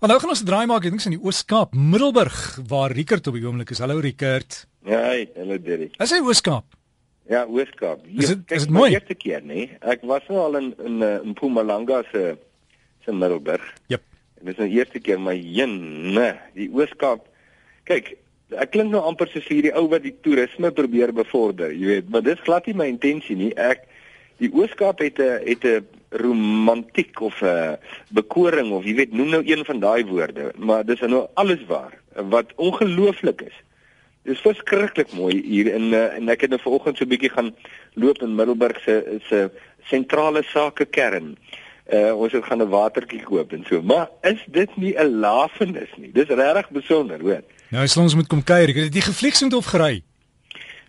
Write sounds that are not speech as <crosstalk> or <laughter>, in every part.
Maar nou gaan ons 'n draai maak, ek dink in die Oos-Kaap, Middelburg, waar Rickert op die oomblik is. Hallo Rickert. Ja, hey, hallo Derek. Is hy Oos-Kaap? Ja, Oos-Kaap. Is dit is dit mooi? Eerste keer, nee. Ek was nou al in in uh, in Mpumalanga se se Middelburg. Jep. En dis nou eerste keer my jene, die Oos-Kaap. Kyk, ek klink nou amper soos hierdie ou wat die toerisme probeer bevorder, jy weet, maar dis glad nie my intensie nie. Ek die Oos-Kaap het 'n het 'n romantiek of 'n bekoring of jy weet noem nou een van daai woorde, maar dis nou alles waar wat ongelooflik is. Dit is verskriklik mooi hier in uh, en ek het nou vanoggend so 'n bietjie gaan loop in Middelburg se se sentrale sake kern. Uh ons het gaan 'n watertjie koop en so, maar is dit nie 'n lafenis nie? Dis regtig besonder, hoor. Nou, as ons moet kom kuier, ek het jy gevlieg met of gery?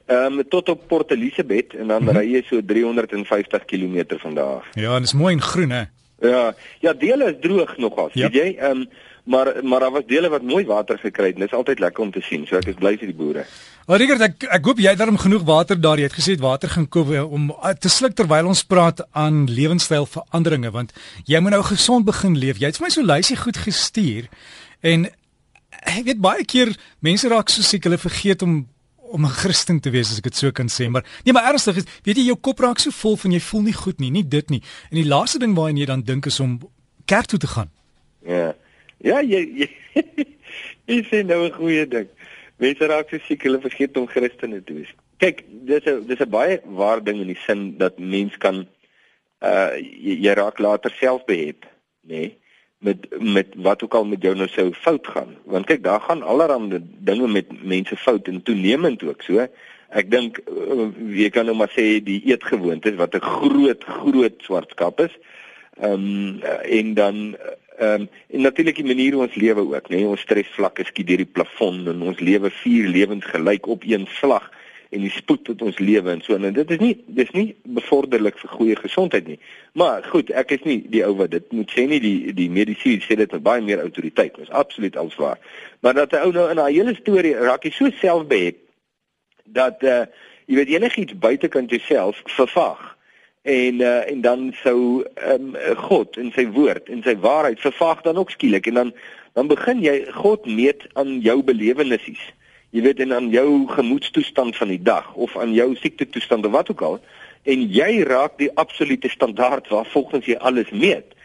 Ehm um, tot op Port Elizabeth en dan mm -hmm. ry jy so 350 km van daar af. Ja, en dit is mooi en groen hè. Ja, ja, dele is droog nogals. Yep. Weet jy, ehm um, maar maar daar was dele wat mooi water gekry het. Dit is altyd lekker om te sien. So ek is bly vir die boere. Maar Rigert, ek ek hoop jy het darm genoeg water daar. Jy het gesê water gaan koop eh, om eh, te sluk terwyl ons praat aan lewenstylveranderinge want jy moet nou gesond begin leef. Jy het vir my so lysie goed gestuur en ek weet baie keer mense raak so siek hulle vergeet om om 'n Christen te wees as ek dit so kan sê, maar nee, maar ernstig is, weet jy jou kop raak so vol van jy voel nie goed nie, nie dit nie. En die laaste ding waaraan jy dan dink is om kerk toe te gaan. Ja. Ja, jy <laughs> jy, sê nou 'n goeie ding. Mense raak so siek hulle vergeet om Christene te wees. Kyk, dis 'n dis 'n baie waar ding in die sin dat mens kan uh jy, jy raak later self behep, nê? Nee? Met met wat ook al met jou nou sou fout gaan. Want kyk daar gaan allerlei dinge met mense fout en toenemend ook so. Ek dink uh, jy kan nou maar sê die eetgewoontes wat 'n groot groot swart kap is ehm um, en dan ehm um, en natuurlik die manier hoe ons lewe ook nê. Nee, ons stresvlakke skiet deur die plafon en ons lewe vier lewens gelyk op een slag en die spoed wat ons lewe en so en dit is nie dis nie bevorderlik vir goeie gesondheid nie. Maar goed, ek is nie die ou wat dit moet sê nie die die mediese sê dit met baie meer autoriteit. Dit is absoluut alswaar. Maar dat 'n ou nou in haar hele storie raak hy so selfbeheer dat uh jy weet enigiets buitekant jouself vervaag. En uh en dan sou um, God en sy woord en sy waarheid vervaag dan ook skielik en dan dan begin jy God meet aan jou belewennisse jy weet en aan jou gemoedstoestand van die dag of aan jou siektetoestand of wat ook al en jy raak die absolute standaard waar volgens jy alles meet.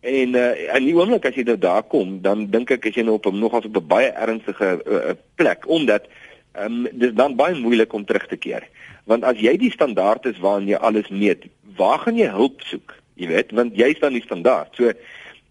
En uh in die oomblik as jy nou daar kom, dan dink ek as jy nou op 'n nogals op 'n baie ernstige uh, plek omdat ehm um, dis dan baie moeilik om terug te keer. Want as jy die standaard is waarin jy alles meet, waar gaan jy hulp soek? Jy weet, want jy's dan die standaard. So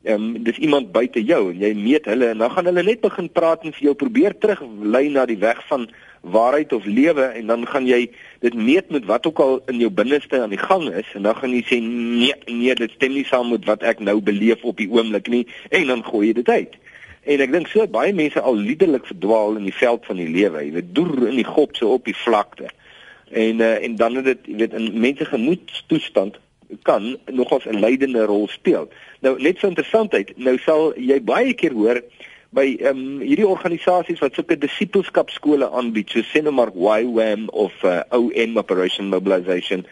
ehm um, dis iemand buite jou en jy meet hulle en dan gaan hulle net begin praat en vir jou probeer teruglei na die weg van waarheid of lewe en dan gaan jy dit meet met wat ook al in jou binneste aan die gang is en dan gaan jy sê nee nee dit stem nie saam met wat ek nou beleef op die oomblik nie en dan gooi jy dit uit. En ek dink so baie mense al liderlik verdwaal in die veld van die lewe, jy weet, deur in die gop so op die vlakte. En uh, en dan het dit, jy weet, in mense gemoedstoestand kan nogals 'n leidende rol speel. Nou net so interessantheid, nou sal jy baie keer hoor by ehm um, hierdie organisasies wat sulke disipelskapskole aanbied, so Senemark YWAM of uh, OM Operation Mobilization.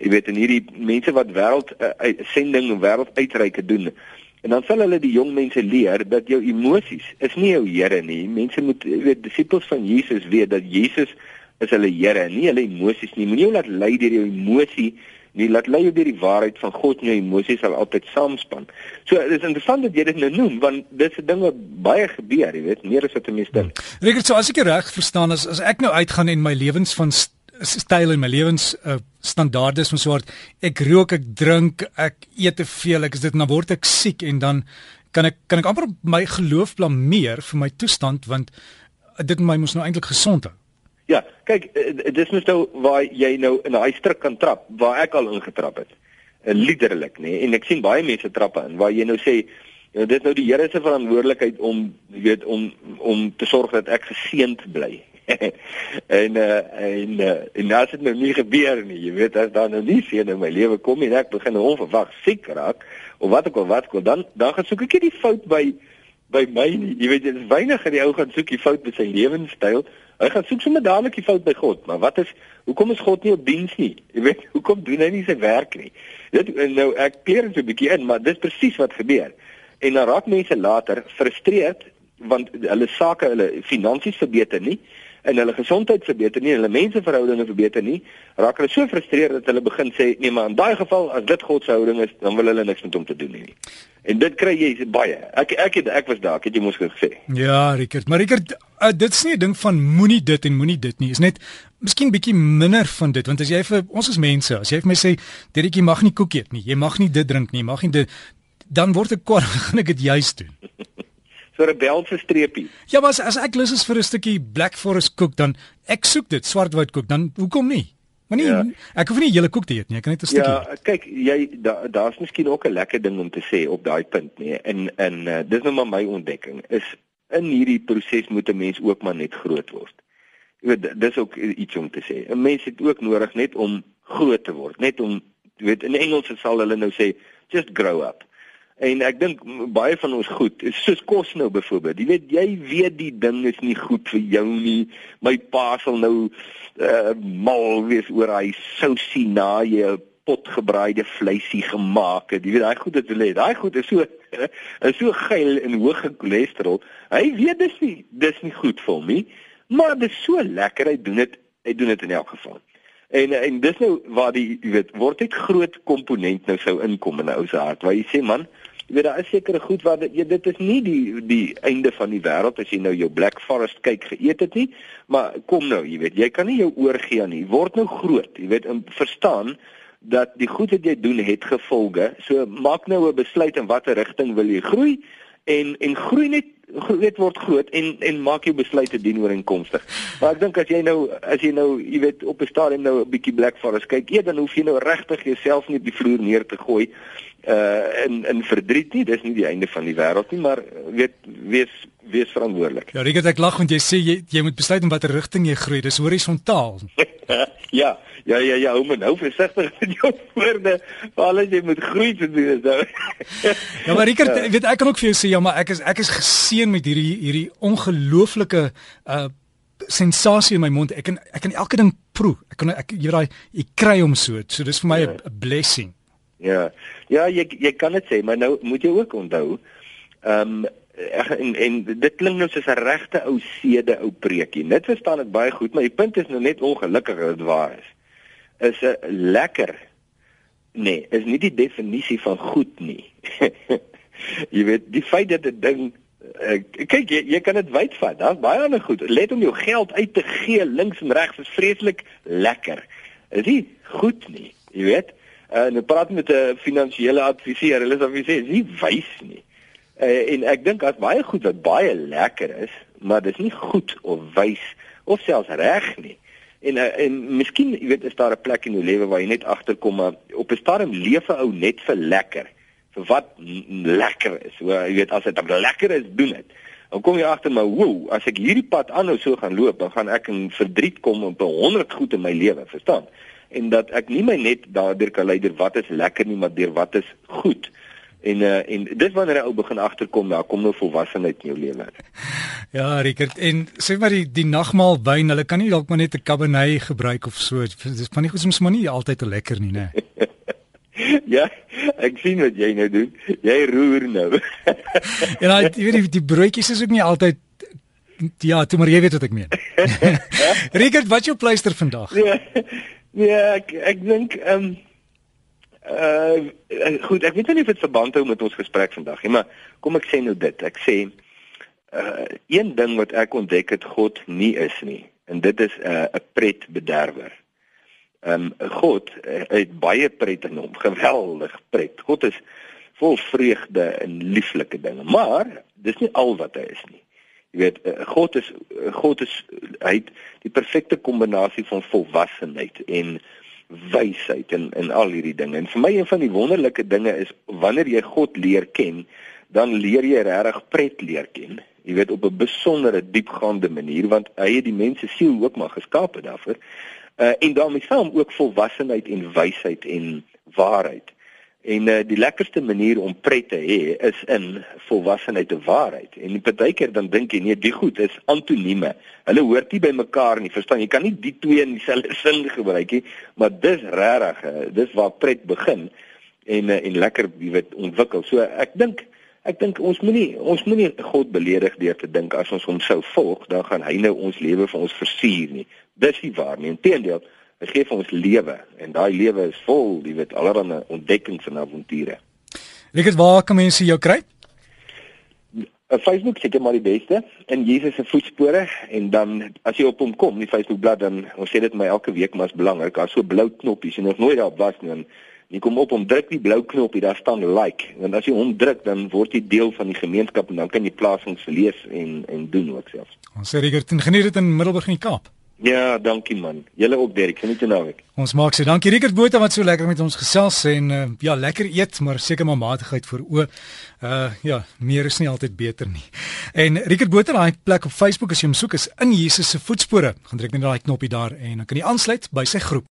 Jy weet en hierdie mense wat wêreld uh, sending en wêreld uitreike doen. En dan sal hulle die jong mense leer dat jou emosies is nie jou Here nie. Mense moet weet disipels van Jesus weet dat Jesus is hulle Here, nie hulle emosies nie. Moenie jou laat lei deur jou emosie nie laat lei jou deur die waarheid van God en jou emosies sal altyd saamspan. So dit is interessant dat jy dit nou noem want dit se dinge baie gebeur, jy weet, meer as wat 'n mens dink. Hmm. Regtig so as ek reg verstaan as as ek nou uitgaan en my lewens van styl en my lewens uh, standaarde is van soort ek rook, ek drink, ek eet te veel, ek is dit dan word ek siek en dan kan ek kan ek amper my geloof blameer vir my toestand want dit my mos nou eintlik gesond hou. Ja, kyk, eh, dis mos nou waar jy nou in daai stryk kan trap waar ek al ingetrap het. En eh, liderlik, nê? Nee? En ek sien baie mense trappe in waar jy nou sê, jy know, dis nou die Here se verantwoordelikheid om, jy weet, om om te sorg dat ek geseënd bly. <laughs> en uh, en uh, en as dit nou nie gebeur nie, jy weet, as daar nou nie seën in my lewe kom nie, ek begin onverwag siek raak of wat ook al wat kom, dan dan gaan soek ek die fout by by my nie. Jy weet, dit is weinig dat die ou gaan soek die fout by sy lewenstyl. Hy gaan soek sommer dadelik die fout by God. Maar wat is hoekom is God nie op diens nie? Jy weet, <laughs> hoekom doen hy nie sy werk nie? Dit nou ek kleer dit so 'n bietjie in, maar dis presies wat gebeur. En dan raak mense later frustreerd want hulle sake, hulle finansies verbeter nie en hulle gesondheid verbeter nie, hulle menseverhoudinge verbeter nie, raak hulle so gefrustreerd dat hulle begin sê nee maar in daai geval as dit God se houding is, dan wil hulle niks met hom te doen hê nie. En dit kry jy baie. Ek ek het ek was daar, ek het jy mos gesê. Ja, Rickert, maar Rickert, uh, dit is nie 'n ding van moenie dit en moenie dit nie. Is net miskien bietjie minder van dit want as jy vir ons as mense, as jy vir my sê, "Dedetjie mag nie koek eet nie. Jy mag nie dit drink nie. Jy mag nie dit dan word ek kwaad, <laughs> gaan ek dit juis doen." So 'n rebelse streepie. Ja, maar as, as ek lus is vir 'n stukkie Black Forest koek, dan ek soek dit, swartwoud koek, dan hoekom nie? Maar nie, ja. ek hoef nie hele koek te eet nie, ek kan net 'n stukkie. Ja, kyk, jy daar's da miskien ook 'n lekker ding om te sê op daai punt nie. En en uh, dis nou maar my ontdekking is in hierdie proses moet 'n mens ook maar net groot word. Jy weet, dis ook iets om te sê. 'n Mens het ook nodig net om groot te word, net om jy weet in Engels sal hulle nou sê just grow up. En ek dink baie van ons goed, soos kos nou byvoorbeeld. Jy weet jy weet die ding is nie goed vir jou nie. My pa sal nou uh mal wees oor hy sousie na jy potgebraaide vleisie gemaak het. Jy weet daai goed het hulle. Daai goed is so <laughs> is so geil en hoë cholesterol. Hy weet dis nie dis nie goed vir hom nie. Maar dit is so lekker. Hy doen dit. Hy doen dit in elk geval. En en dis nou waar die jy weet word dit groot komponent nou sou inkom in 'n ou se hart. Waar jy sê man, Jy weet daar is sekere goed wat jy dit is nie die die einde van die wêreld as jy nou jou Black Forest kyk geëet het nie, maar kom nou, jy weet, jy kan nie jou oorgee aan nie. Word nou groot, jy weet, en verstaan dat die goed wat jy doen het gevolge. So maak nou 'n besluit in watter rigting wil jy groei en en groei net weet word groot en en maak jou besluite dien ooreenkomstig. Maar ek dink as jy nou as jy nou jy weet op 'n stadium nou 'n bietjie Black Forest kyk, eet dan hoef jy nou regtig jouself nie op die vloer neer te gooi uh in in verdriet nie dis nie die einde van die wêreld nie maar weet wees wees verantwoordelik. Ja, Rieke, ek lag want jy sê jy jy moet besluit in watter rigting jy groei. Dis horisontaal. <laughs> ja, ja, ja, ja, hou my nou versigtig <laughs> met jou woorde. Veral as jy moet groei te doen is nou. <laughs> ja, maar Rieke, ja. weet ek kan ook vir jou sê ja, maar ek is ek is geseën met hierdie hierdie ongelooflike uh sensasie in my mond. Ek kan ek kan elke ding proe. Ek kan ek jy weet daai ek kry hom so. So dis vir my 'n ja. blessing. Ja. Ja, jy jy kan dit sê, maar nou moet jy ook onthou. Ehm um, en en dit klink nou soos 'n regte ou sede ou preekie. Net verstaan ek baie goed, maar die punt is nou net ongelukkig dit waar is. Is 'n lekker nee, is nie die definisie van goed nie. <laughs> jy weet, die feit dat 'n ding uh, kyk jy, jy kan dit wyd vat. Daar's baie ander goed. Let om jou geld uit te gee links en regs is vreeslik lekker. Is nie goed nie, jy weet. Uh, en ek praat met 'n finansiële adviseur. Hulle sê sê nie wys nie. Uh, en ek dink daar's baie goed wat baie lekker is, maar dit is nie goed of wys of selfs reg nie. En uh, en miskien, jy weet, is daar 'n plek in jou lewe waar jy net agterkom maar op 'n stadium leef 'n ou net vir lekker. vir wat lekker is. So jy weet as dit lekker is, doen dit. Dan kom jy agter maar, woew, as ek hierdie pad aanhou so gaan loop, dan gaan ek in verdriet kom op 100 goed in my lewe, verstaan? En dat ek nie my net daardeur kan lei deur wat is lekker nie maar deur wat is goed. En uh, en dis wanneer 'n ou begin agterkom, daar kom nou volwassenheid in jou lewe. Ja, Rickert, en sê maar die die nagmaal wyn, hulle kan nie dalk maar net 'n cabernet gebruik of so. Dis van nie goed soms maar nie altyd te lekker nie, né? <laughs> ja, ek sien wat jy nou doen. Jy roer nou. <laughs> ja, jy weet die, die broodjies is ook nie altyd Ja, toe maar jy weet wat ek meen. <laughs> Rickert, wat jou pleister vandag? Ja. Nee, ek ek dink ehm um, uh goed, ek weet nie of dit verband hou met ons gesprek vandag nie, maar kom ek sê nou dit. Ek sê uh een ding wat ek ontdek het God nie is nie en dit is 'n uh, 'n pretbederwer. Ehm um, God uh, het baie pret in hom, geweldig pret. God is vol vreugde en lieflike dinge, maar dis nie al wat hy is nie. Jy weet eh, God is eh, God is hy het die perfekte kombinasie van volwassenheid en wysheid en en al hierdie dinge. En vir my een van die wonderlike dinge is wanneer jy God leer ken, dan leer jy regtig pret leer ken. Jy weet op 'n besondere diepgaande manier want hy het die mens se siel ook maar geskape daarvoor. Uh en daarmee saam ook volwassenheid en wysheid en waarheid. En uh, die lekkerste manier om pret te hê is in volwassenheid en waarheid. En partykeer dan dink jy nee, die goed is antonieme. Hulle hoort nie by mekaar nie, verstaan? Jy kan nie die twee in dieselfde <laughs> sin gebruik nie, maar dis regtig, uh, dis waar pret begin en uh, en lekker, jy weet, ontwikkel. So ek dink Ek dink ons moenie ons moenie God beledig deur te dink as ons hom sou volg, dan gaan hy nou ons lewe vir ons versuur nie. Dis nie waar nie. Inteendeel, hy gee vir ons lewe en daai lewe is vol, jy weet, allerlei ontdekkings en avonture. Rickert, waar kan mense jou kry? Op Facebook seker maar die beste in Jesus se voetspore en dan as jy op hom kom, die Facebookblad dan ons sê dit my elke week maar is belangrik. Daar's so blou knoppies en nog nooit daar was nie. En jy kom op om druk die blou knoppie, daar staan like. En as jy hom druk, dan word jy deel van die gemeenskap en dan kan jy plasings lees en en doen ook self. Ons sê Rickert, geniet dit in Middelburg in die Kaap. Ja, dankie man. Julle ook Derek, geniet nou ek. Ons maak se dankie Rickert Botha wat so lekker met ons gesels en uh, ja, lekker eet, maar seker maar matigheid vir o. Uh ja, meer is nie altyd beter nie. En Rickert Botha, daai plek op Facebook as jy hom soek is in Jesus se voetspore. Gaan druk net daai knoppie daar en dan kan jy aansluit by sy groep.